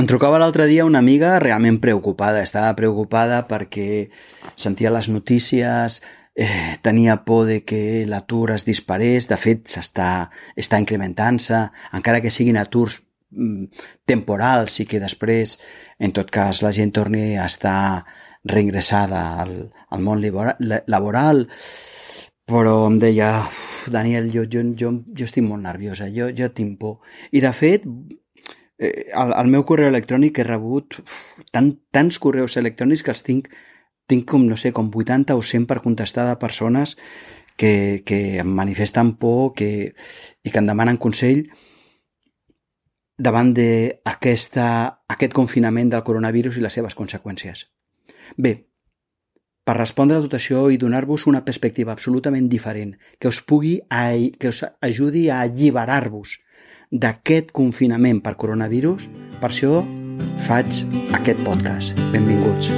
Em trucava l'altre dia una amiga realment preocupada. Estava preocupada perquè sentia les notícies, eh, tenia por de que l'atur es disparés. De fet, s'està està incrementant-se, encara que siguin aturs mm, temporals i que després, en tot cas, la gent torni a estar reingressada al, al món laboral però em deia, Daniel, jo, jo, jo, jo estic molt nerviosa, jo, jo tinc por. I de fet, eh, el, el meu correu electrònic he rebut tant, tants correus electrònics que els tinc, tinc com, no sé, com 80 o 100 per contestar de persones que, que em manifesten por que, i que em demanen consell davant d'aquest confinament del coronavirus i les seves conseqüències. Bé, per respondre a tot això i donar-vos una perspectiva absolutament diferent que us pugui que us ajudi a alliberar-vos d'aquest confinament per coronavirus, per això faig aquest podcast. Benvinguts.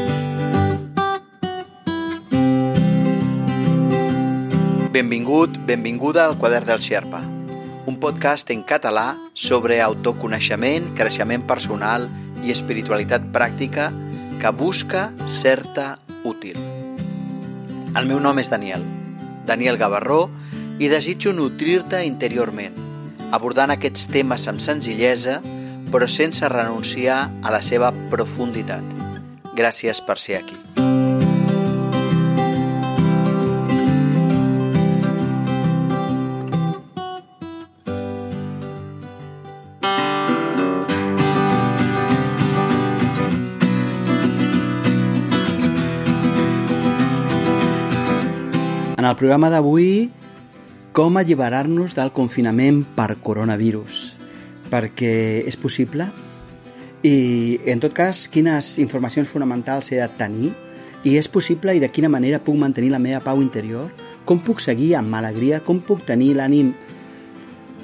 Benvingut, benvinguda al Quadern del Xerpa, un podcast en català sobre autoconeixement, creixement personal i espiritualitat pràctica que busca certa útil. El meu nom és Daniel, Daniel Gavarró, i desitjo nutrir-te interiorment – abordant aquests temes amb senzillesa, però sense renunciar a la seva profunditat. Gràcies per ser aquí. En el programa d'avui com alliberar-nos del confinament per coronavirus? Perquè és possible? I, en tot cas, quines informacions fonamentals he de tenir? I és possible i de quina manera puc mantenir la meva pau interior? Com puc seguir amb alegria? Com puc tenir l'ànim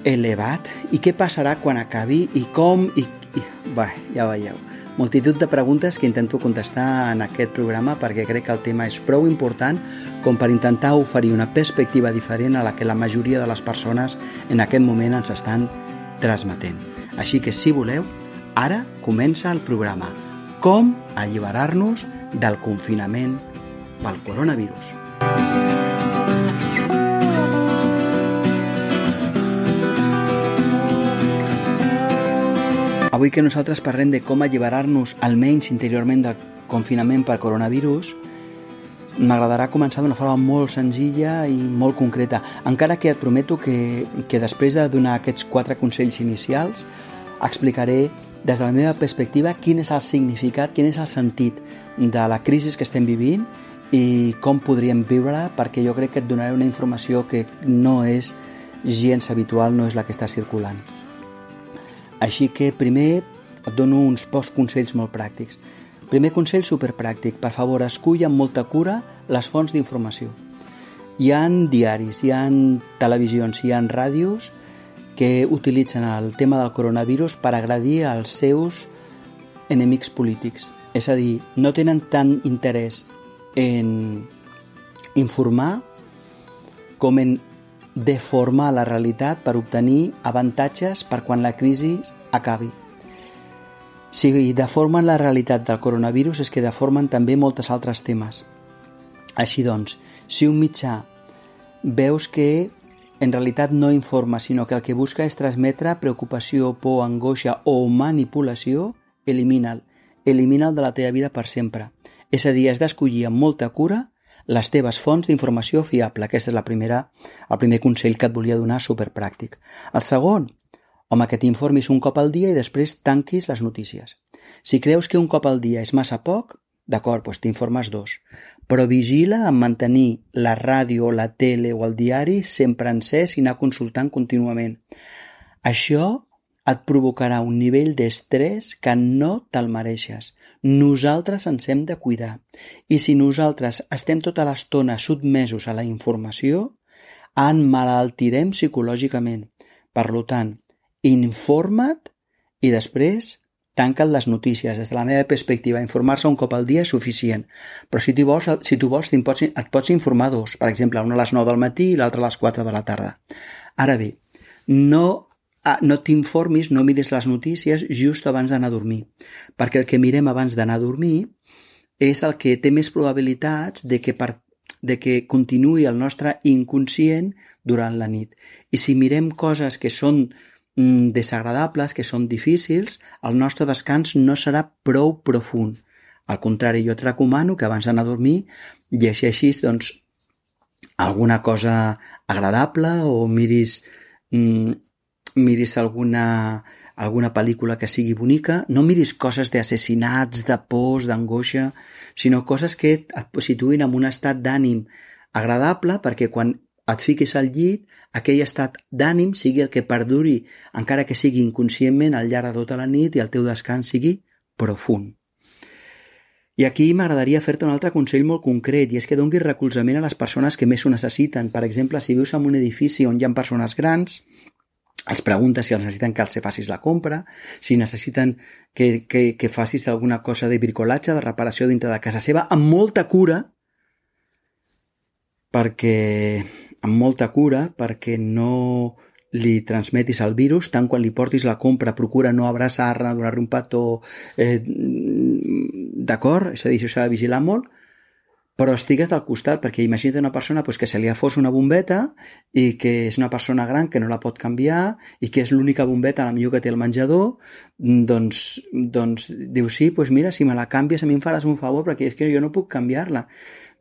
elevat? I què passarà quan acabi? I com? I, i... Bé, ja veieu multitud de preguntes que intento contestar en aquest programa perquè crec que el tema és prou important com per intentar oferir una perspectiva diferent a la que la majoria de les persones en aquest moment ens estan transmetent. Així que, si voleu, ara comença el programa Com alliberar-nos del confinament pel coronavirus. Avui que nosaltres parlem de com alliberar-nos almenys interiorment del confinament per coronavirus, m'agradarà començar d'una forma molt senzilla i molt concreta, encara que et prometo que, que després de donar aquests quatre consells inicials explicaré des de la meva perspectiva quin és el significat, quin és el sentit de la crisi que estem vivint i com podríem viure-la perquè jo crec que et donaré una informació que no és gens habitual, no és la que està circulant. Així que primer et dono uns pocs consells molt pràctics. Primer consell superpràctic, per favor, escull amb molta cura les fonts d'informació. Hi han diaris, hi han televisions, hi han ràdios que utilitzen el tema del coronavirus per agredir als seus enemics polítics. És a dir, no tenen tant interès en informar com en deformar la realitat per obtenir avantatges per quan la crisi acabi. Si deformen la realitat del coronavirus és que deformen també moltes altres temes. Així doncs, si un mitjà veus que en realitat no informa, sinó que el que busca és transmetre preocupació, por, angoixa o manipulació, elimina'l. Elimina'l de la teva vida per sempre. És a dir, has d'escollir amb molta cura les teves fonts d'informació fiable. Aquest és la primera, el primer consell que et volia donar superpràctic. El segon, home, que t'informis un cop al dia i després tanquis les notícies. Si creus que un cop al dia és massa poc, d'acord, doncs t'informes dos. Però vigila en mantenir la ràdio, la tele o el diari sempre encès i anar consultant contínuament. Això et provocarà un nivell d'estrès que no te'l mereixes. Nosaltres ens hem de cuidar. I si nosaltres estem tota l'estona sotmesos a la informació, en malaltirem psicològicament. Per tant, informa't i després tanca't les notícies. Des de la meva perspectiva, informar-se un cop al dia és suficient. Però si tu vols, si tu vols pots, et pots informar dos. Per exemple, una a les 9 del matí i l'altra a les 4 de la tarda. Ara bé, no ah, no t'informis, no miris les notícies just abans d'anar a dormir, perquè el que mirem abans d'anar a dormir és el que té més probabilitats de que, per, de que continuï el nostre inconscient durant la nit. I si mirem coses que són mm, desagradables, que són difícils, el nostre descans no serà prou profund. Al contrari, jo et recomano que abans d'anar a dormir llegeixis doncs, alguna cosa agradable o miris, mm, miris alguna, alguna pel·lícula que sigui bonica, no miris coses d'assassinats, de pors, d'angoixa, sinó coses que et situïn en un estat d'ànim agradable perquè quan et fiquis al llit, aquell estat d'ànim sigui el que perduri, encara que sigui inconscientment al llarg de tota la nit i el teu descans sigui profund. I aquí m'agradaria fer-te un altre consell molt concret, i és que donguis recolzament a les persones que més ho necessiten. Per exemple, si vius en un edifici on hi ha persones grans, els preguntes si els necessiten que els facis la compra, si necessiten que, que, que facis alguna cosa de bricolatge, de reparació dintre de casa seva, amb molta cura, perquè amb molta cura, perquè no li transmetis el virus, tant quan li portis la compra, procura no abraçar-la, donar-li un petó, eh, d'acord? És a dir, això s'ha de vigilar molt, però estigues al costat, perquè imagina't una persona pues, que se li ha fos una bombeta i que és una persona gran que no la pot canviar i que és l'única bombeta, la millor que té el menjador, doncs, doncs diu, sí, pues mira, si me la canvies a mi em faràs un favor perquè és que jo no puc canviar-la.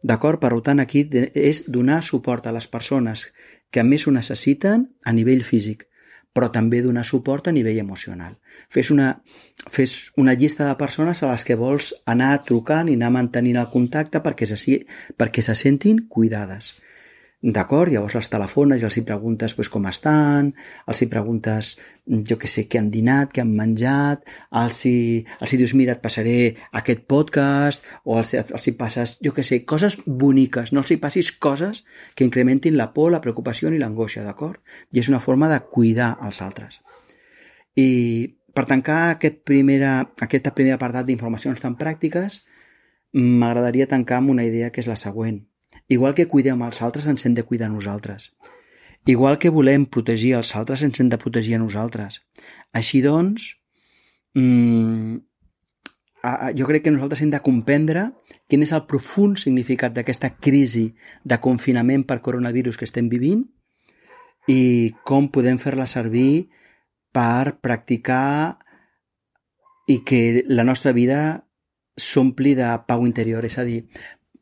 D'acord? Per tant, aquí és donar suport a les persones que més ho necessiten a nivell físic, però també donar suport a nivell emocional. Fes una, fes una llista de persones a les que vols anar trucant i anar mantenint el contacte perquè se, perquè se sentin cuidades. D'acord? Llavors els telefones i els hi preguntes pues, com estan, els hi preguntes, jo que sé, què han dinat, què han menjat, els hi, els hi dius, mira, et passaré aquest podcast, o els, els hi passes, jo que sé, coses boniques, no els hi passis coses que incrementin la por, la preocupació ni l'angoixa, d'acord? I és una forma de cuidar els altres. I per tancar aquest primera, aquesta primera apartat d'informacions tan pràctiques, m'agradaria tancar amb una idea que és la següent Igual que cuidem els altres, ens hem de cuidar nosaltres. Igual que volem protegir els altres, ens hem de protegir a nosaltres. Així doncs, mmm, jo crec que nosaltres hem de comprendre quin és el profund significat d'aquesta crisi de confinament per coronavirus que estem vivint i com podem fer-la servir per practicar i que la nostra vida s'ompli de pau interior, és a dir,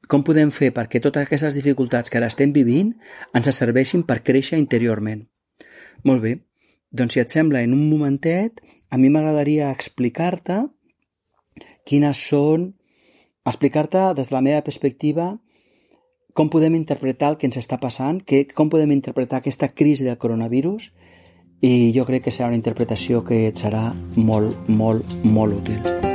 com podem fer perquè totes aquestes dificultats que ara estem vivint ens serveixin per créixer interiorment? Molt bé, doncs si et sembla, en un momentet, a mi m'agradaria explicar-te quines són, explicar-te des de la meva perspectiva com podem interpretar el que ens està passant, que, com podem interpretar aquesta crisi del coronavirus i jo crec que serà una interpretació que et serà molt, molt, molt útil.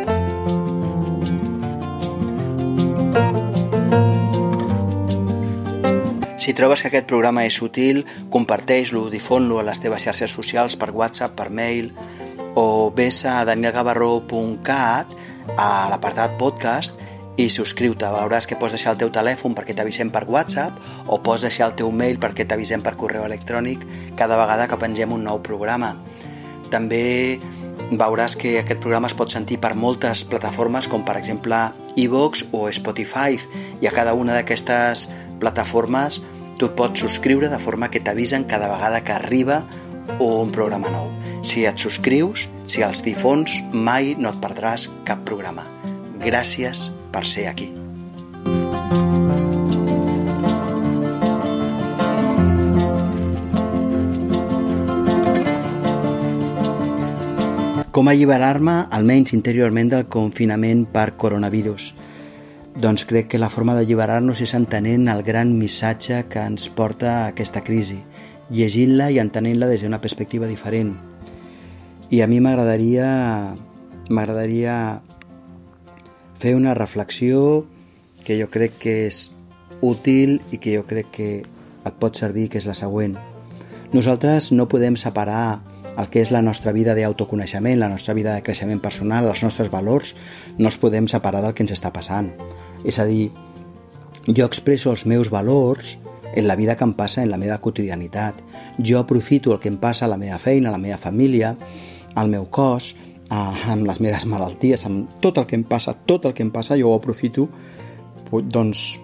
Si trobes que aquest programa és útil, comparteix-lo, difon-lo a les teves xarxes socials per WhatsApp, per mail, o vés a danielgavarró.cat a l'apartat podcast i subscriu-te. Veuràs que pots deixar el teu telèfon perquè t'avisem per WhatsApp o pots deixar el teu mail perquè t'avisem per correu electrònic cada vegada que pengem un nou programa. També veuràs que aquest programa es pot sentir per moltes plataformes com per exemple iVox o Spotify i a cada una d'aquestes plataformes tu pots subscriure de forma que t'avisen cada vegada que arriba un programa nou. Si et subscrius, si els difons, mai no et perdràs cap programa. Gràcies per ser aquí. Com alliberar-me, almenys interiorment, del confinament per coronavirus? Doncs crec que la forma d'alliberar-nos és entenent el gran missatge que ens porta aquesta crisi, llegint-la i entenent-la des d'una perspectiva diferent. I a mi m'agradaria m'agradaria fer una reflexió que jo crec que és útil i que jo crec que et pot servir, que és la següent. Nosaltres no podem separar el que és la nostra vida d'autoconeixement, la nostra vida de creixement personal, els nostres valors, no els podem separar del que ens està passant. És a dir, jo expresso els meus valors en la vida que em passa en la meva quotidianitat. Jo aprofito el que em passa a la meva feina, a la meva família, al meu cos, amb les meves malalties, amb tot el que em passa, tot el que em passa, jo ho aprofito doncs,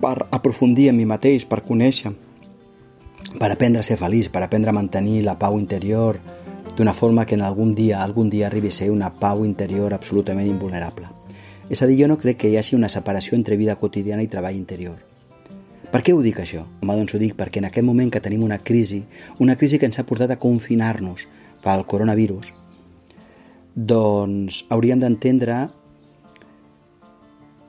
per aprofundir en mi mateix, per conèixer, per aprendre a ser feliç, per aprendre a mantenir la pau interior d'una forma que en algun dia, algun dia arribi a ser una pau interior absolutament invulnerable. És a dir, jo no crec que hi hagi una separació entre vida quotidiana i treball interior. Per què ho dic això? Home, doncs ho dic perquè en aquest moment que tenim una crisi, una crisi que ens ha portat a confinar-nos pel coronavirus, doncs hauríem d'entendre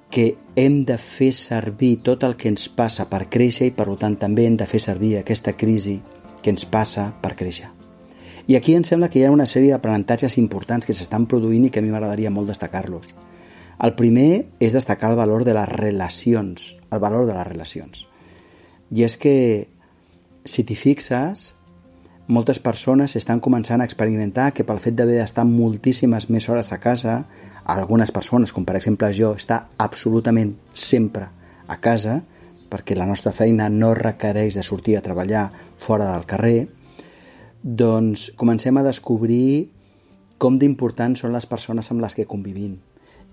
que hem de fer servir tot el que ens passa per créixer i per tant també hem de fer servir aquesta crisi que ens passa per créixer. I aquí em sembla que hi ha una sèrie d'aprenentatges importants que s'estan produint i que a mi m'agradaria molt destacar-los. El primer és destacar el valor de les relacions, el valor de les relacions. I és que, si t'hi fixes, moltes persones estan començant a experimentar que pel fet d'haver d'estar moltíssimes més hores a casa, algunes persones, com per exemple jo, està absolutament sempre a casa, perquè la nostra feina no requereix de sortir a treballar fora del carrer, doncs comencem a descobrir com d'importants són les persones amb les que convivim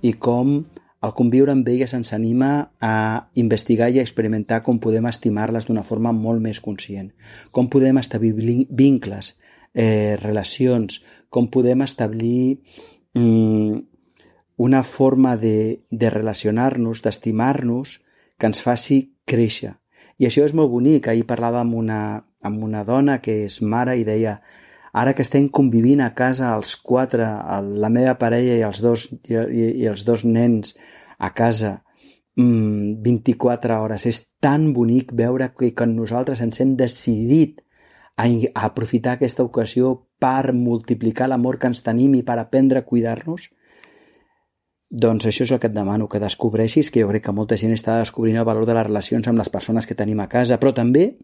i com el conviure amb elles ens anima a investigar i a experimentar com podem estimar-les d'una forma molt més conscient, com podem establir vincles, eh, relacions, com podem establir mm, una forma de, de relacionar-nos, d'estimar-nos, que ens faci créixer. I això és molt bonic. Ahir parlava amb una, amb una dona que és mare i deia ara que estem convivint a casa els quatre, la meva parella i els dos, i, i els dos nens a casa, 24 mm, hores. És tan bonic veure que, que nosaltres ens hem decidit a, a aprofitar aquesta ocasió per multiplicar l'amor que ens tenim i per aprendre a cuidar-nos. Doncs això és el que et demano, que descobreixis, que jo crec que molta gent està descobrint el valor de les relacions amb les persones que tenim a casa, però també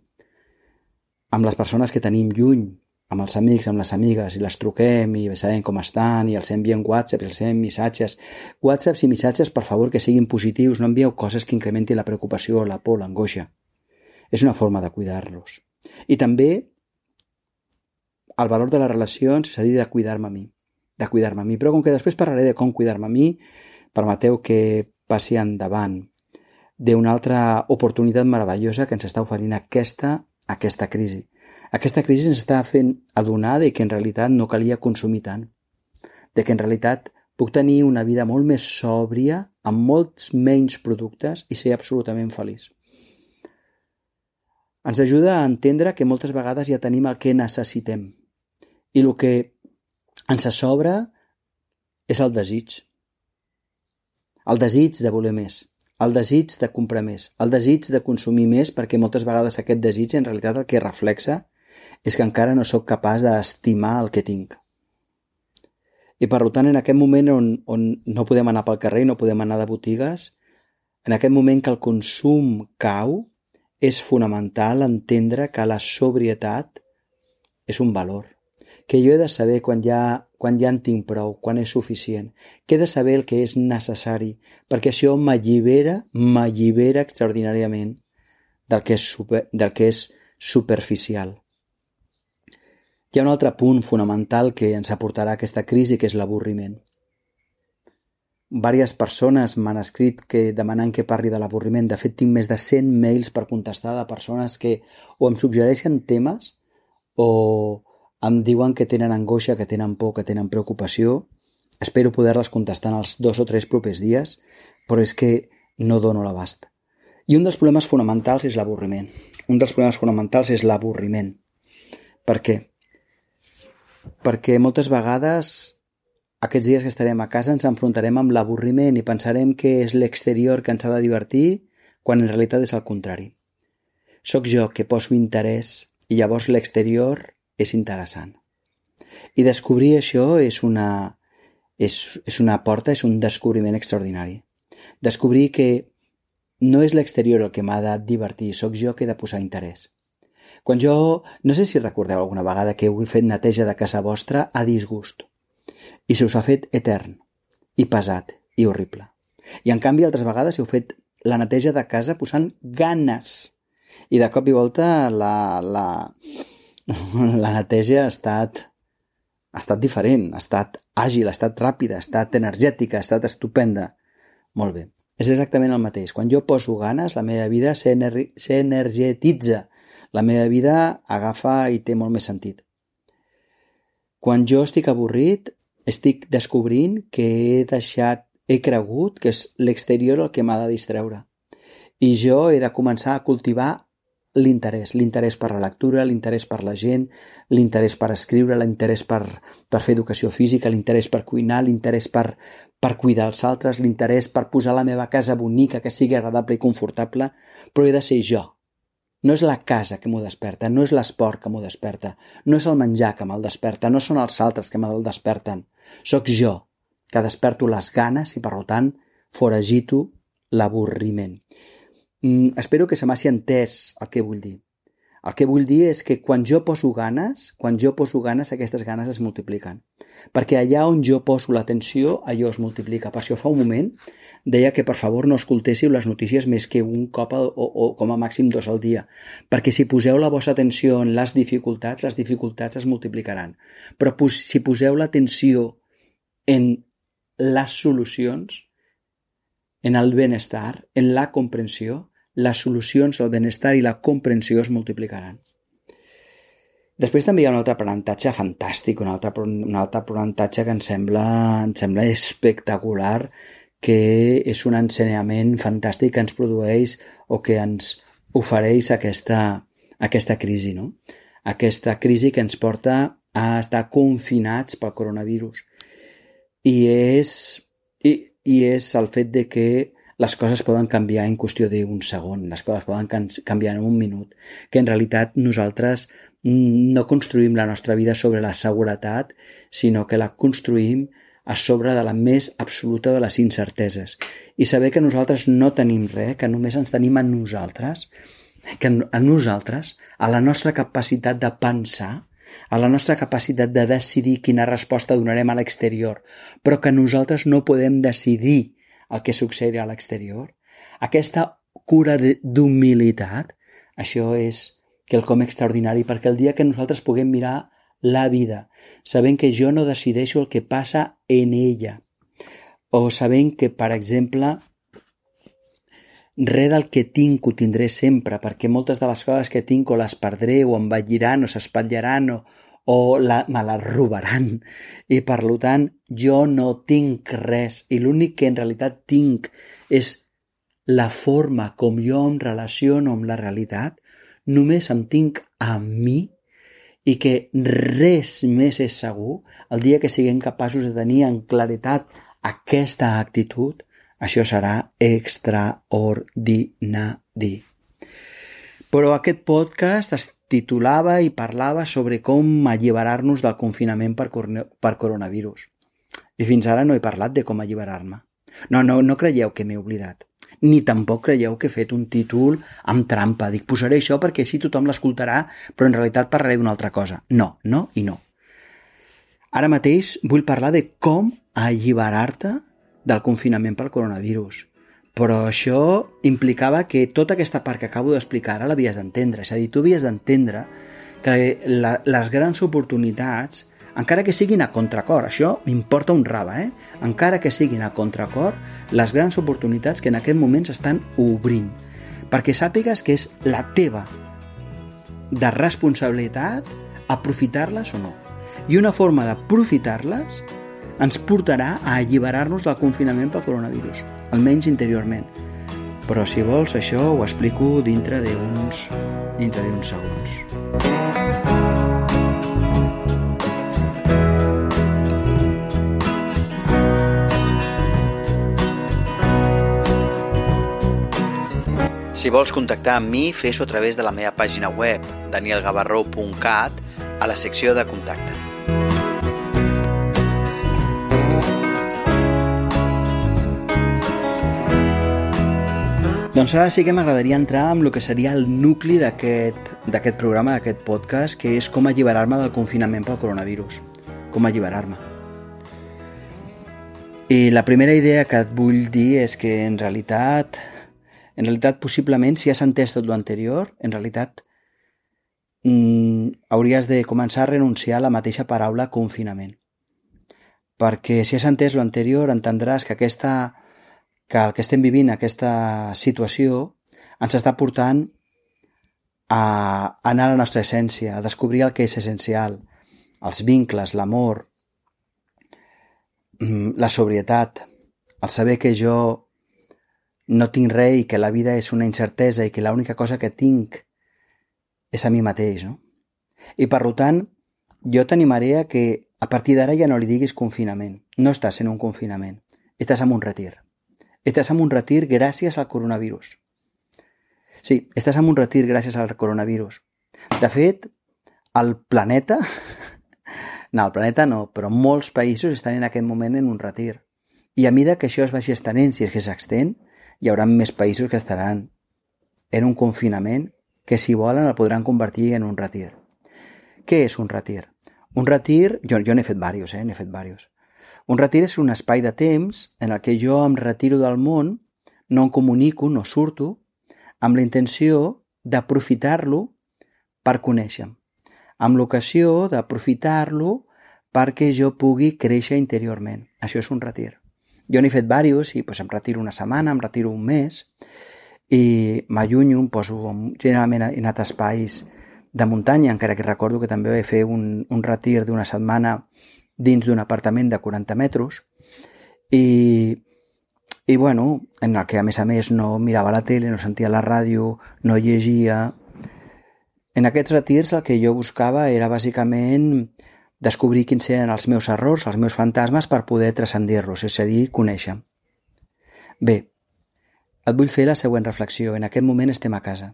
amb les persones que tenim lluny, amb els amics, amb les amigues, i les truquem i sabem com estan, i els enviem WhatsApp, i els enviem missatges. WhatsApps i missatges, per favor, que siguin positius, no envieu coses que incrementin la preocupació, la por, l'angoixa. És una forma de cuidar-los. I també el valor de les relacions és a dir, de cuidar-me a mi. De cuidar-me a mi. Però com que després parlaré de com cuidar-me a mi, permeteu que passi endavant d'una altra oportunitat meravellosa que ens està oferint aquesta, aquesta crisi aquesta crisi ens està fent adonar de que en realitat no calia consumir tant, de que en realitat puc tenir una vida molt més sòbria, amb molts menys productes i ser absolutament feliç. Ens ajuda a entendre que moltes vegades ja tenim el que necessitem i el que ens sobra és el desig. El desig de voler més, el desig de comprar més, el desig de consumir més perquè moltes vegades aquest desig en realitat el que reflexa és que encara no sóc capaç d'estimar el que tinc. I per tant, en aquest moment on, on no podem anar pel carrer i no podem anar de botigues, en aquest moment que el consum cau, és fonamental entendre que la sobrietat és un valor, que jo he de saber quan ja, quan ja en tinc prou, quan és suficient, que he de saber el que és necessari, perquè això m'allibera, m'allibera extraordinàriament del que és, super, del que és superficial. Hi ha un altre punt fonamental que ens aportarà aquesta crisi, que és l'avorriment. Vàries persones m'han escrit que demanant que parli de l'avorriment. De fet, tinc més de 100 mails per contestar de persones que o em suggereixen temes o em diuen que tenen angoixa, que tenen por, que tenen preocupació. Espero poder-les contestar en els dos o tres propers dies, però és que no dono l'abast. I un dels problemes fonamentals és l'avorriment. Un dels problemes fonamentals és l'avorriment. Per què? perquè moltes vegades aquests dies que estarem a casa ens enfrontarem amb l'avorriment i pensarem que és l'exterior que ens ha de divertir quan en realitat és el contrari. Soc jo que poso interès i llavors l'exterior és interessant. I descobrir això és una, és, és una porta, és un descobriment extraordinari. Descobrir que no és l'exterior el que m'ha de divertir, sóc jo que he de posar interès. Quan jo, no sé si recordeu alguna vegada que heu fet neteja de casa vostra a disgust i se us ha fet etern i pesat i horrible. I en canvi altres vegades heu fet la neteja de casa posant ganes, I de cop i volta la, la, la neteja ha estat, ha estat diferent, ha estat àgil, ha estat ràpida, ha estat energètica, ha estat estupenda. Molt bé. És exactament el mateix. Quan jo poso ganes, la meva vida s'energetitza. La meva vida agafa i té molt més sentit. Quan jo estic avorrit, estic descobrint que he deixat, he cregut que és l'exterior el que m'ha de distreure. I jo he de començar a cultivar l'interès, l'interès per la lectura, l'interès per la gent, l'interès per escriure, l'interès per, per fer educació física, l'interès per cuinar, l'interès per, per cuidar els altres, l'interès per posar la meva casa bonica, que sigui agradable i confortable, però he de ser jo. No és la casa que m'ho desperta, no és l'esport que m'ho desperta, no és el menjar que me'l desperta, no són els altres que me'l desperten. Soc jo, que desperto les ganes i, per tant, foragito l'avorriment. Mm, espero que se m'hagi entès el que vull dir. El que vull dir és que quan jo poso ganes, quan jo poso ganes, aquestes ganes es multipliquen. Perquè allà on jo poso l'atenció, allò es multiplica. Per això fa un moment deia que per favor no escoltéssiu les notícies més que un cop o, o com a màxim dos al dia. Perquè si poseu la vostra atenció en les dificultats, les dificultats es multiplicaran. Però si poseu l'atenció en les solucions, en el benestar, en la comprensió, les solucions, el benestar i la comprensió es multiplicaran. Després també hi ha un altre aprenentatge fantàstic, un altre, un altre aprenentatge que em sembla, em sembla espectacular, que és un ensenyament fantàstic que ens produeix o que ens ofereix aquesta, aquesta crisi, no? Aquesta crisi que ens porta a estar confinats pel coronavirus. I és, i, i és el fet de que les coses poden canviar en qüestió d'un segon, les coses poden canviar en un minut, que en realitat nosaltres no construïm la nostra vida sobre la seguretat, sinó que la construïm a sobre de la més absoluta de les incerteses. I saber que nosaltres no tenim res, que només ens tenim a nosaltres, que a nosaltres, a la nostra capacitat de pensar, a la nostra capacitat de decidir quina resposta donarem a l'exterior, però que nosaltres no podem decidir el que succeirà a l'exterior, aquesta cura d'humilitat, això és quelcom extraordinari perquè el dia que nosaltres puguem mirar la vida, sabent que jo no decideixo el que passa en ella, o sabent que, per exemple, res del que tinc ho tindré sempre, perquè moltes de les coses que tinc o les perdré o em valliran o s'espatllaran o, o la, me la robaran. I per tant jo no tinc res. I l'únic que en realitat tinc és la forma com jo em relaciono amb la realitat, només em tinc a mi i que res més és segur. El dia que siguem capaços de tenir en claretat aquesta actitud, això serà extraordinari. Però aquest podcast es titulava i parlava sobre com alliberar-nos del confinament per, per coronavirus. I fins ara no he parlat de com alliberar-me. No, no, no creieu que m'he oblidat. Ni tampoc creieu que he fet un títol amb trampa. Dic, posaré això perquè així tothom l'escoltarà, però en realitat parlaré d'una altra cosa. No, no i no. Ara mateix vull parlar de com alliberar-te del confinament pel coronavirus. Però això implicava que tota aquesta part que acabo d'explicar ara l'havies d'entendre. És a dir, tu havies d'entendre que la, les grans oportunitats, encara que siguin a contracor, això m'importa un raba, eh? encara que siguin a contracor, les grans oportunitats que en aquest moment s'estan obrint. Perquè sàpigues que és la teva de responsabilitat aprofitar-les o no. I una forma d'aprofitar-les ens portarà a alliberar-nos del confinament pel coronavirus, almenys interiorment. Però si vols això ho explico dintre d'uns dintre d'uns segons. Si vols contactar amb mi, fes-ho a través de la meva pàgina web, danielgavarró.cat, a la secció de contacte. Doncs ara sí que m'agradaria entrar amb el que seria el nucli d'aquest programa, d'aquest podcast, que és com alliberar-me del confinament pel coronavirus. Com alliberar-me. I la primera idea que et vull dir és que en realitat En realitat, possiblement, si has entès tot l'anterior, en realitat mm, hauries de començar a renunciar a la mateixa paraula confinament. Perquè si has entès l'anterior, entendràs que, aquesta, que el que estem vivint, aquesta situació, ens està portant a anar a la nostra essència, a descobrir el que és essencial, els vincles, l'amor, mm, la sobrietat, el saber que jo no tinc res i que la vida és una incertesa i que l'única cosa que tinc és a mi mateix, no? I per tant, jo t'animaré a que a partir d'ara ja no li diguis confinament. No estàs en un confinament, estàs en un retir. Estàs en un retir gràcies al coronavirus. Sí, estàs en un retir gràcies al coronavirus. De fet, el planeta... No, el planeta no, però molts països estan en aquest moment en un retir. I a mida que això es vagi estenent, si és que s'extén, hi haurà més països que estaran en un confinament que si volen el podran convertir en un retir. Què és un retir? Un retir, jo, jo n'he fet diversos, eh? n'he fet diversos. Un retir és un espai de temps en el que jo em retiro del món, no em comunico, no surto, amb la intenció d'aprofitar-lo per conèixer amb l'ocasió d'aprofitar-lo perquè jo pugui créixer interiorment. Això és un retir. Jo n'he fet diversos i doncs, em retiro una setmana, em retiro un mes i m'allunyo, em poso... Generalment he anat a espais de muntanya, encara que recordo que també vaig fer un, un retir d'una setmana dins d'un apartament de 40 metres i, i bueno, en el que a més a més no mirava la tele, no sentia la ràdio, no llegia... En aquests retirs el que jo buscava era bàsicament descobrir quins eren els meus errors, els meus fantasmes per poder transcendir-los, és a dir, conèixer. Bé, et vull fer la següent reflexió. En aquest moment estem a casa.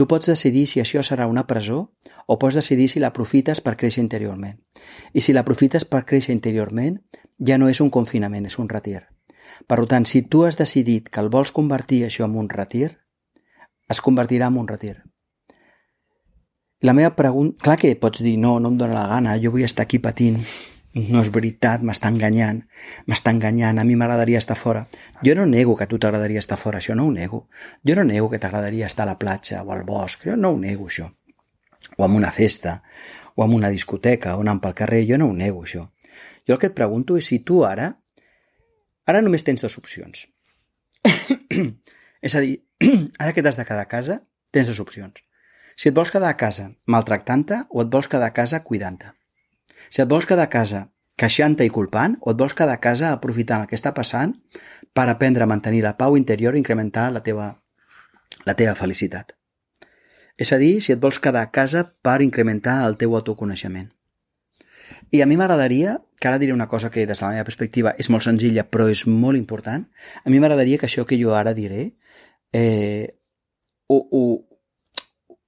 Tu pots decidir si això serà una presó o pots decidir si l'aprofites per créixer interiorment. I si l'aprofites per créixer interiorment, ja no és un confinament, és un retir. Per tant, si tu has decidit que el vols convertir això en un retir, es convertirà en un retir. La meva pregunta... Clar que pots dir, no, no em dóna la gana, jo vull estar aquí patint. No és veritat, m'està enganyant, m'està enganyant, a mi m'agradaria estar fora. Jo no nego que a tu t'agradaria estar fora, això no ho nego. Jo no nego que t'agradaria estar a la platja o al bosc, jo no ho nego, això. O en una festa, o en una discoteca, o anant pel carrer, jo no ho nego, això. Jo el que et pregunto és si tu ara, ara només tens dues opcions. és a dir, ara que t'has de quedar a casa, tens dues opcions si et vols quedar a casa maltractant-te o et vols quedar a casa cuidant-te. Si et vols quedar a casa queixant-te i culpant o et vols quedar a casa aprofitant el que està passant per aprendre a mantenir la pau interior i incrementar la teva, la teva felicitat. És a dir, si et vols quedar a casa per incrementar el teu autoconeixement. I a mi m'agradaria, que ara diré una cosa que des de la meva perspectiva és molt senzilla però és molt important, a mi m'agradaria que això que jo ara diré eh, ho, ho,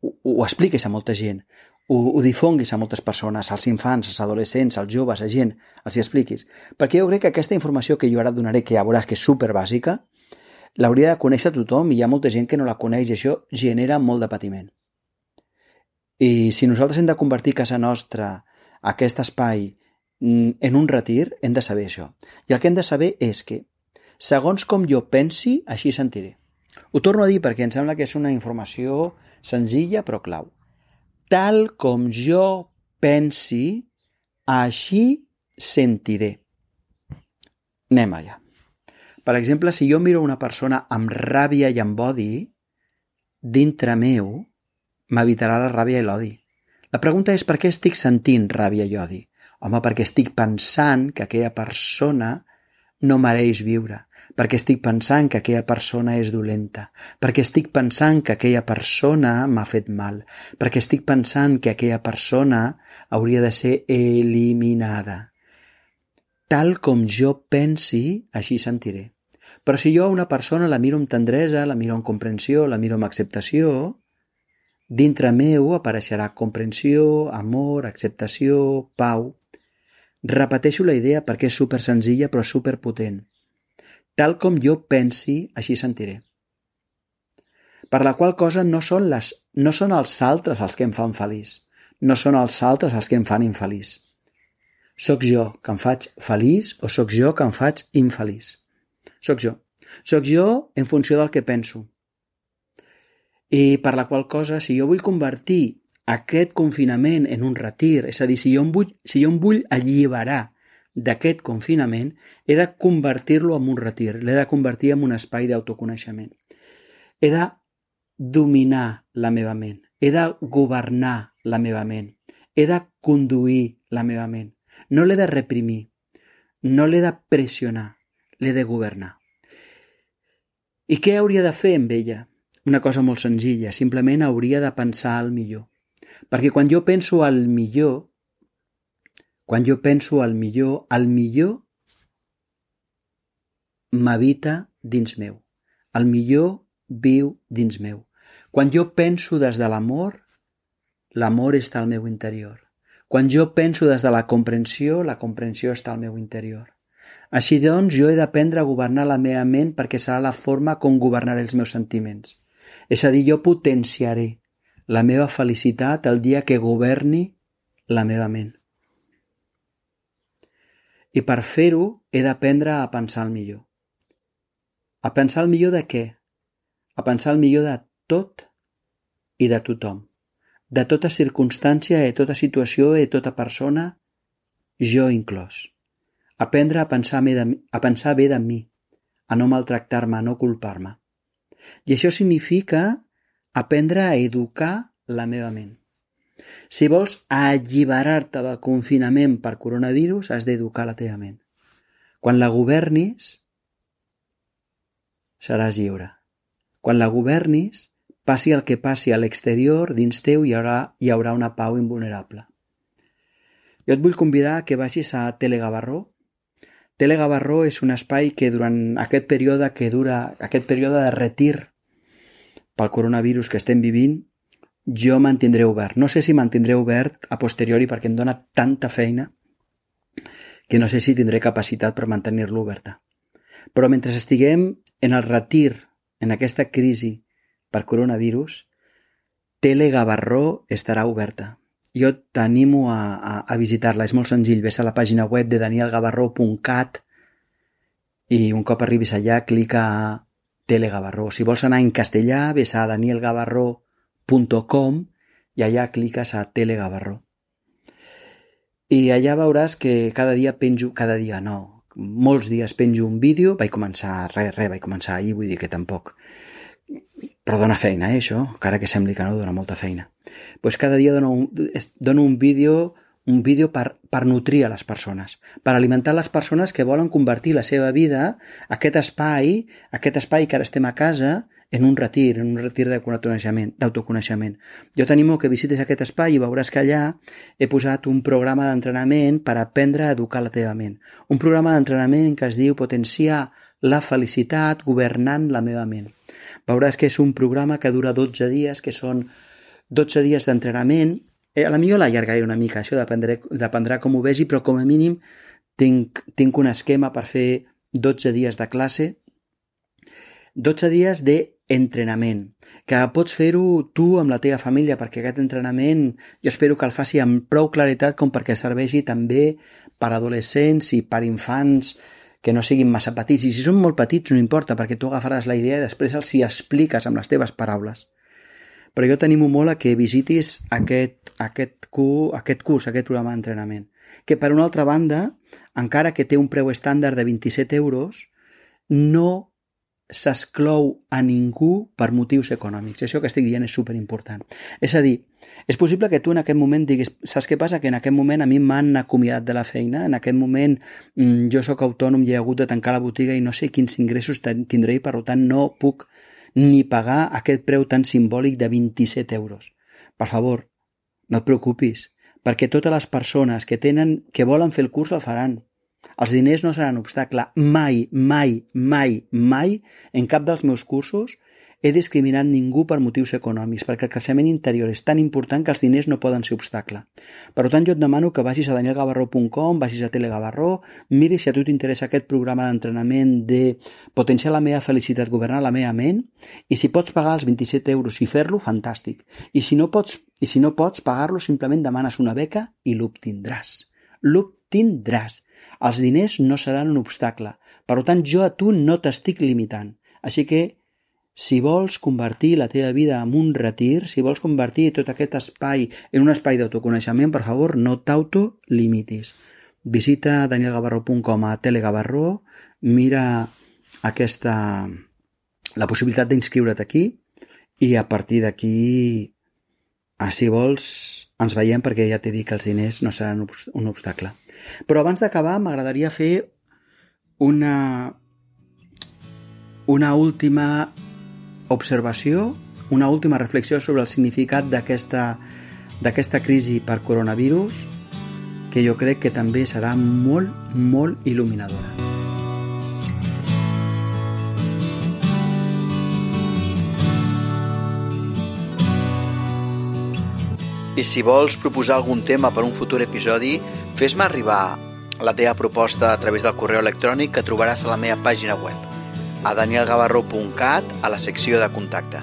ho, ho expliquis a molta gent, ho, ho difonguis a moltes persones, als infants, als adolescents, als joves, a gent, els hi expliquis. Perquè jo crec que aquesta informació que jo ara et donaré, que ja veuràs que és super bàsica, l'hauria de conèixer tothom i hi ha molta gent que no la coneix i això genera molt de patiment. I si nosaltres hem de convertir casa nostra, aquest espai, mm, en un retir, hem de saber això. I el que hem de saber és que, segons com jo pensi, així sentiré. Ho torno a dir perquè em sembla que és una informació senzilla però clau. Tal com jo pensi, així sentiré. Anem allà. Per exemple, si jo miro una persona amb ràbia i amb odi, dintre meu m'evitarà la ràbia i l'odi. La pregunta és per què estic sentint ràbia i odi? Home, perquè estic pensant que aquella persona no mereix viure, perquè estic pensant que aquella persona és dolenta, perquè estic pensant que aquella persona m'ha fet mal, perquè estic pensant que aquella persona hauria de ser eliminada. Tal com jo pensi, així sentiré. Però si jo a una persona la miro amb tendresa, la miro amb comprensió, la miro amb acceptació, dintre meu apareixerà comprensió, amor, acceptació, pau, Repeteixo la idea perquè és super senzilla però super potent. Tal com jo pensi, així sentiré. Per la qual cosa no són, les, no són els altres els que em fan feliç. No són els altres els que em fan infeliç. Soc jo que em faig feliç o sóc jo que em faig infeliç? Soc jo. Soc jo en funció del que penso. I per la qual cosa, si jo vull convertir aquest confinament en un retir, és a dir, si jo em vull, si jo em vull alliberar d'aquest confinament, he de convertir-lo en un retir, l'he de convertir en un espai d'autoconeixement. He de dominar la meva ment, he de governar la meva ment, he de conduir la meva ment. No l'he de reprimir, no l'he de pressionar, l'he de governar. I què hauria de fer amb ella? Una cosa molt senzilla, simplement hauria de pensar al millor. Perquè quan jo penso al millor, quan jo penso al millor, el millor m'habita dins meu. El millor viu dins meu. Quan jo penso des de l'amor, l'amor està al meu interior. Quan jo penso des de la comprensió, la comprensió està al meu interior. Així doncs, jo he d'aprendre a governar la meva ment perquè serà la forma com governaré els meus sentiments. És a dir, jo potenciaré la meva felicitat el dia que governi la meva ment. I per fer-ho he d'aprendre a pensar el millor. A pensar el millor de què? A pensar el millor de tot i de tothom. De tota circumstància i tota situació i tota persona, jo inclòs. Aprendre a pensar, de, a pensar bé de mi, a no maltractar-me, a no culpar-me. I això significa aprendre a educar la meva ment. Si vols alliberar-te del confinament per coronavirus, has d'educar la teva ment. Quan la governis, seràs lliure. Quan la governis, passi el que passi a l'exterior, dins teu hi haurà, hi haurà una pau invulnerable. Jo et vull convidar que vagis a Telegavarró. Telegavarró és un espai que durant aquest període que dura, aquest període de retir pel coronavirus que estem vivint, jo mantindré obert. No sé si mantindré obert a posteriori perquè em dóna tanta feina que no sé si tindré capacitat per mantenir-lo oberta. Però mentre estiguem en el retir, en aquesta crisi per coronavirus, Telegavarró estarà oberta. Jo t'animo a, a, a visitar-la. És molt senzill. Ves a la pàgina web de danielgavarró.cat i un cop arribis allà, clica a Telegavarró. Si vols anar en castellà, ves a danielgavarró.cat .com i allà cliques a Telegavarró. I allà veuràs que cada dia penjo, cada dia no, molts dies penjo un vídeo, vaig començar, res, res, vaig començar ahir, vull dir que tampoc, però dona feina, eh, això, encara que sembli que no, dona molta feina. Doncs pues cada dia dono un, dono un vídeo un vídeo per, per nutrir a les persones, per alimentar les persones que volen convertir la seva vida, aquest espai, aquest espai que ara estem a casa, en un retir, en un retir d'autoconeixement. Jo t'animo que visites aquest espai i veuràs que allà he posat un programa d'entrenament per aprendre a educar la teva ment. Un programa d'entrenament que es diu Potenciar la felicitat governant la meva ment. Veuràs que és un programa que dura 12 dies, que són 12 dies d'entrenament. Eh, a la millor l'allargaré una mica, això dependrà com ho vegi, però com a mínim tinc, tinc un esquema per fer 12 dies de classe 12 dies d'entrenament, que pots fer-ho tu amb la teva família, perquè aquest entrenament jo espero que el faci amb prou claritat com perquè serveixi també per adolescents i per infants que no siguin massa petits. I si són molt petits no importa, perquè tu agafaràs la idea i després els hi expliques amb les teves paraules. Però jo t'animo molt a que visitis aquest, aquest, aquest curs, aquest programa d'entrenament, que per una altra banda, encara que té un preu estàndard de 27 euros, no s'exclou a ningú per motius econòmics. Això que estic dient és superimportant. És a dir, és possible que tu en aquest moment diguis, saps què passa? Que en aquest moment a mi m'han acomiadat de la feina, en aquest moment mm, jo sóc autònom i he hagut de tancar la botiga i no sé quins ingressos tindré i per tant no puc ni pagar aquest preu tan simbòlic de 27 euros. Per favor, no et preocupis, perquè totes les persones que tenen, que volen fer el curs el faran els diners no seran obstacle. Mai, mai, mai, mai, en cap dels meus cursos, he discriminat ningú per motius econòmics, perquè el creixement interior és tan important que els diners no poden ser obstacle. Per tant, jo et demano que vagis a danielgavarró.com, vagis a Telegavarró, miris si a tu t'interessa aquest programa d'entrenament de potenciar la meva felicitat, governar la meva ment, i si pots pagar els 27 euros i fer-lo, fantàstic. I si no pots, i si no pots pagar-lo, simplement demanes una beca i l'obtindràs. L'obtindràs. Els diners no seran un obstacle. Per tant, jo a tu no t'estic limitant. Així que si vols convertir la teva vida en un retir, si vols convertir tot aquest espai en un espai d'autoconeixement, per favor, no t'autolimitis. Visita danielgavarro.com a Telegavarro, mira aquesta, la possibilitat d'inscriure't aquí i a partir d'aquí, ah, si vols, ens veiem perquè ja t'he dit que els diners no seran un obstacle. Però abans d'acabar m'agradaria fer una, una última observació, una última reflexió sobre el significat d'aquesta crisi per coronavirus que jo crec que també serà molt, molt il·luminadora. I si vols proposar algun tema per un futur episodi, fes-me arribar la teva proposta a través del correu electrònic que trobaràs a la meva pàgina web a danielgavarro.cat a la secció de contacte.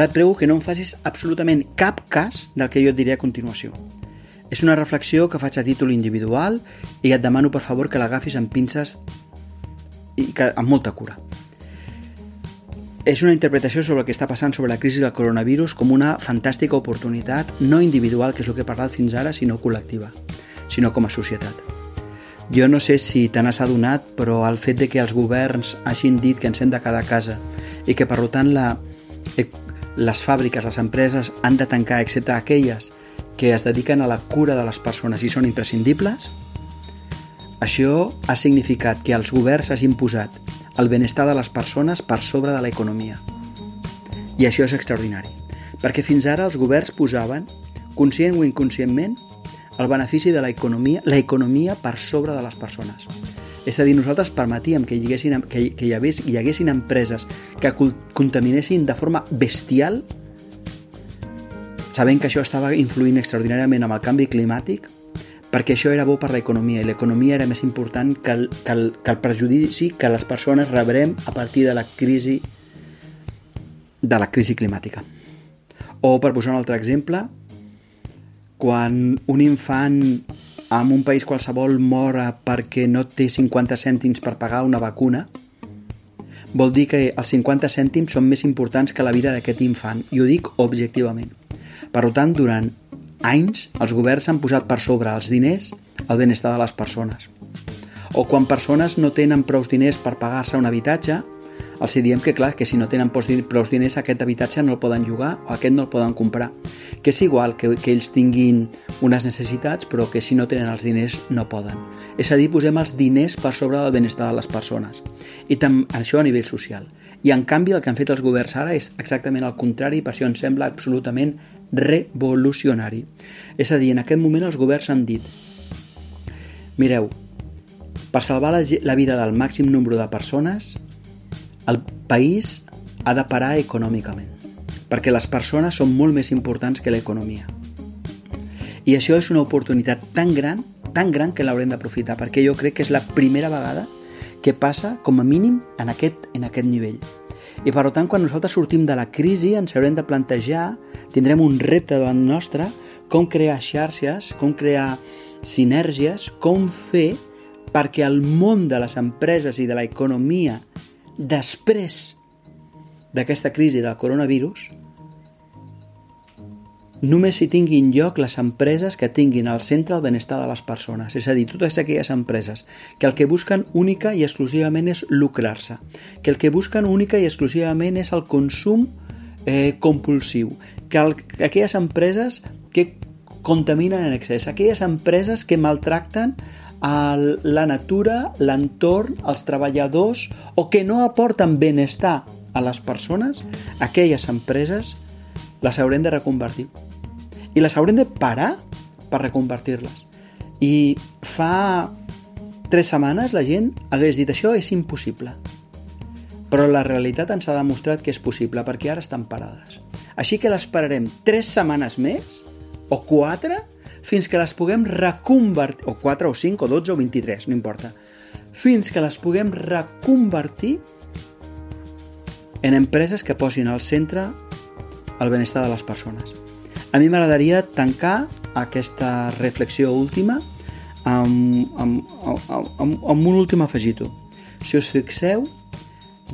Ara et prego que no em facis absolutament cap cas del que jo et diré a continuació. És una reflexió que faig a títol individual i et demano, per favor, que l'agafis amb pinces i que, amb molta cura. És una interpretació sobre el que està passant sobre la crisi del coronavirus com una fantàstica oportunitat no individual, que és el que he parlat fins ara, sinó col·lectiva, sinó com a societat. Jo no sé si te n'has adonat, però el fet de que els governs hagin dit que ens hem de quedar a casa i que, per tant, la les fàbriques, les empreses han de tancar, excepte aquelles que es dediquen a la cura de les persones i són imprescindibles, això ha significat que els governs hagin posat el benestar de les persones per sobre de l'economia. I això és extraordinari, perquè fins ara els governs posaven, conscient o inconscientment, el benefici de l'economia l'economia per sobre de les persones. És a dir, nosaltres permetíem que hi, haguessin, que, que hi, hagués, hi haguessin empreses que contaminessin de forma bestial, sabent que això estava influint extraordinàriament amb el canvi climàtic, perquè això era bo per l'economia i l'economia era més important que el, que, el, que el prejudici que les persones rebrem a partir de la crisi de la crisi climàtica. O, per posar un altre exemple, quan un infant en un país qualsevol mora perquè no té 50 cèntims per pagar una vacuna, vol dir que els 50 cèntims són més importants que la vida d'aquest infant, i ho dic objectivament. Per tant, durant anys, els governs han posat per sobre els diners el benestar de les persones. O quan persones no tenen prou diners per pagar-se un habitatge, els diem que, clar, que si no tenen prou diners aquest habitatge no el poden llogar o aquest no el poden comprar. Que és igual que, que ells tinguin unes necessitats, però que si no tenen els diners no poden. És a dir, posem els diners per sobre del benestar de les persones. I tam, això a nivell social. I en canvi el que han fet els governs ara és exactament el contrari i per això em sembla absolutament revolucionari. És a dir, en aquest moment els governs han dit mireu, per salvar la, la vida del màxim nombre de persones el país ha de parar econòmicament, perquè les persones són molt més importants que l'economia. I això és una oportunitat tan gran, tan gran que l'haurem d'aprofitar, perquè jo crec que és la primera vegada que passa, com a mínim, en aquest, en aquest nivell. I per tant, quan nosaltres sortim de la crisi, ens haurem de plantejar, tindrem un repte davant nostre, com crear xarxes, com crear sinergies, com fer perquè el món de les empreses i de l'economia després d'aquesta crisi del coronavirus, només si tinguin lloc les empreses que tinguin al centre el benestar de les persones, és a dir, totes aquelles empreses que el que busquen única i exclusivament és lucrar-se, que el que busquen única i exclusivament és el consum eh, compulsiu, que, el, que aquelles empreses que contaminen en excés, aquelles empreses que maltracten a la natura, l'entorn, els treballadors o que no aporten benestar a les persones, aquelles empreses les haurem de reconvertir. I les haurem de parar per reconvertir-les. I fa tres setmanes la gent hagués dit això és impossible. però la realitat ens ha demostrat que és possible perquè ara estan parades. Així que les pararem 3 setmanes més o 4 fins que les puguem reconvertir, o 4 o 5 o 12 o 23, no importa, fins que les puguem reconvertir en empreses que posin al centre el benestar de les persones. A mi m'agradaria tancar aquesta reflexió última amb, amb, amb, amb, amb un últim afegito. Si us fixeu,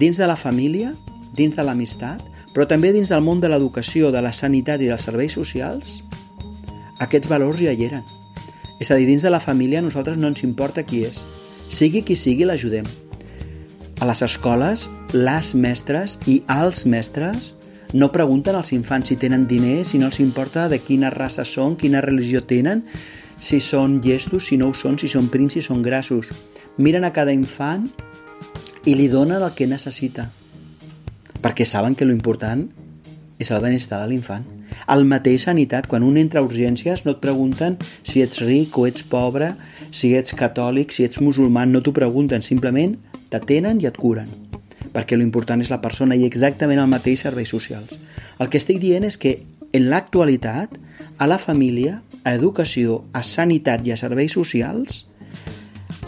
dins de la família, dins de l'amistat, però també dins del món de l'educació, de la sanitat i dels serveis socials, aquests valors ja hi eren. És a dir, dins de la família a nosaltres no ens importa qui és. Sigui qui sigui, l'ajudem. A les escoles, les mestres i els mestres no pregunten als infants si tenen diners, si no els importa de quina raça són, quina religió tenen, si són llestos, si no ho són, si són prims, si són grassos. Miren a cada infant i li donen el que necessita. Perquè saben que l'important és el benestar de l'infant. El mateix sanitat, quan un entra a urgències no et pregunten si ets ric o ets pobre, si ets catòlic, si ets musulmà, no t'ho pregunten, simplement t'atenen i et curen perquè l'important és la persona i exactament el mateix serveis socials. El que estic dient és que en l'actualitat, a la família, a educació, a sanitat i a serveis socials,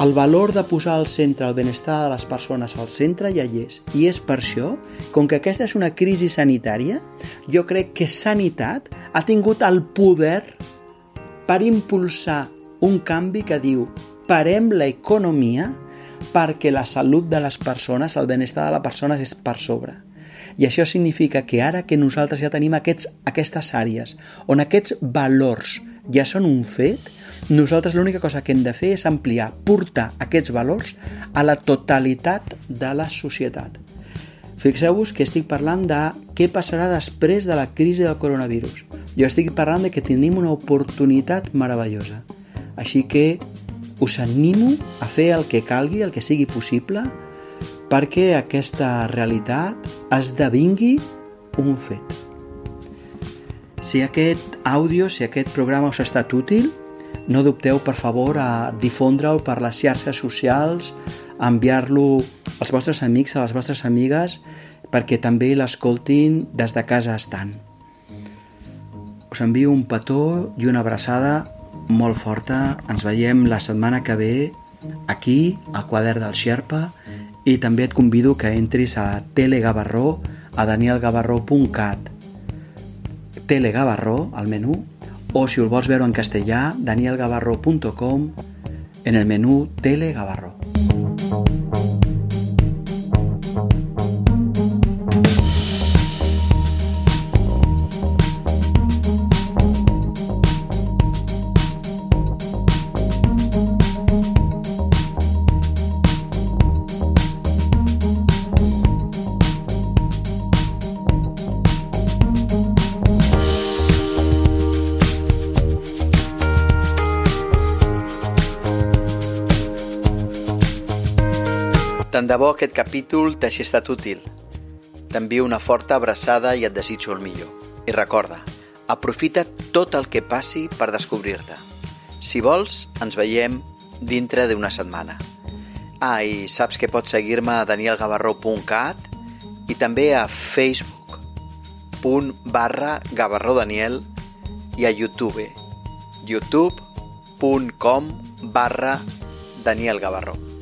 el valor de posar al centre el benestar de les persones al centre ja hi és. I és per això, com que aquesta és una crisi sanitària, jo crec que Sanitat ha tingut el poder per impulsar un canvi que diu parem l'economia perquè la salut de les persones, el benestar de les persones és per sobre. I això significa que ara que nosaltres ja tenim aquests, aquestes àrees on aquests valors ja són un fet, nosaltres l'única cosa que hem de fer és ampliar, portar aquests valors a la totalitat de la societat. Fixeu-vos que estic parlant de què passarà després de la crisi del coronavirus. Jo estic parlant de que tenim una oportunitat meravellosa. Així que us animo a fer el que calgui, el que sigui possible, perquè aquesta realitat esdevingui un fet. Si aquest àudio, si aquest programa us ha estat útil, no dubteu, per favor, a difondre'l per les xarxes socials, a enviar-lo als vostres amics, a les vostres amigues, perquè també l'escoltin des de casa estant. Us envio un petó i una abraçada molt forta. Ens veiem la setmana que ve aquí, al quadern del Xerpa, i també et convido que entris a Telegavarró, a danielgavarró.cat Telegavarró, al menú, o si el vols veure en castellà, danielgavarró.com en el menú Telegavarró. Tant de bo aquest capítol t'hagi estat útil. T'envio una forta abraçada i et desitjo el millor. I recorda, aprofita tot el que passi per descobrir-te. Si vols, ens veiem dintre d'una setmana. Ah, i saps que pots seguir-me a danielgavarró.cat i també a facebook.com barra gavarrodaniel i a youtube youtube.com barra Daniel Gavarró.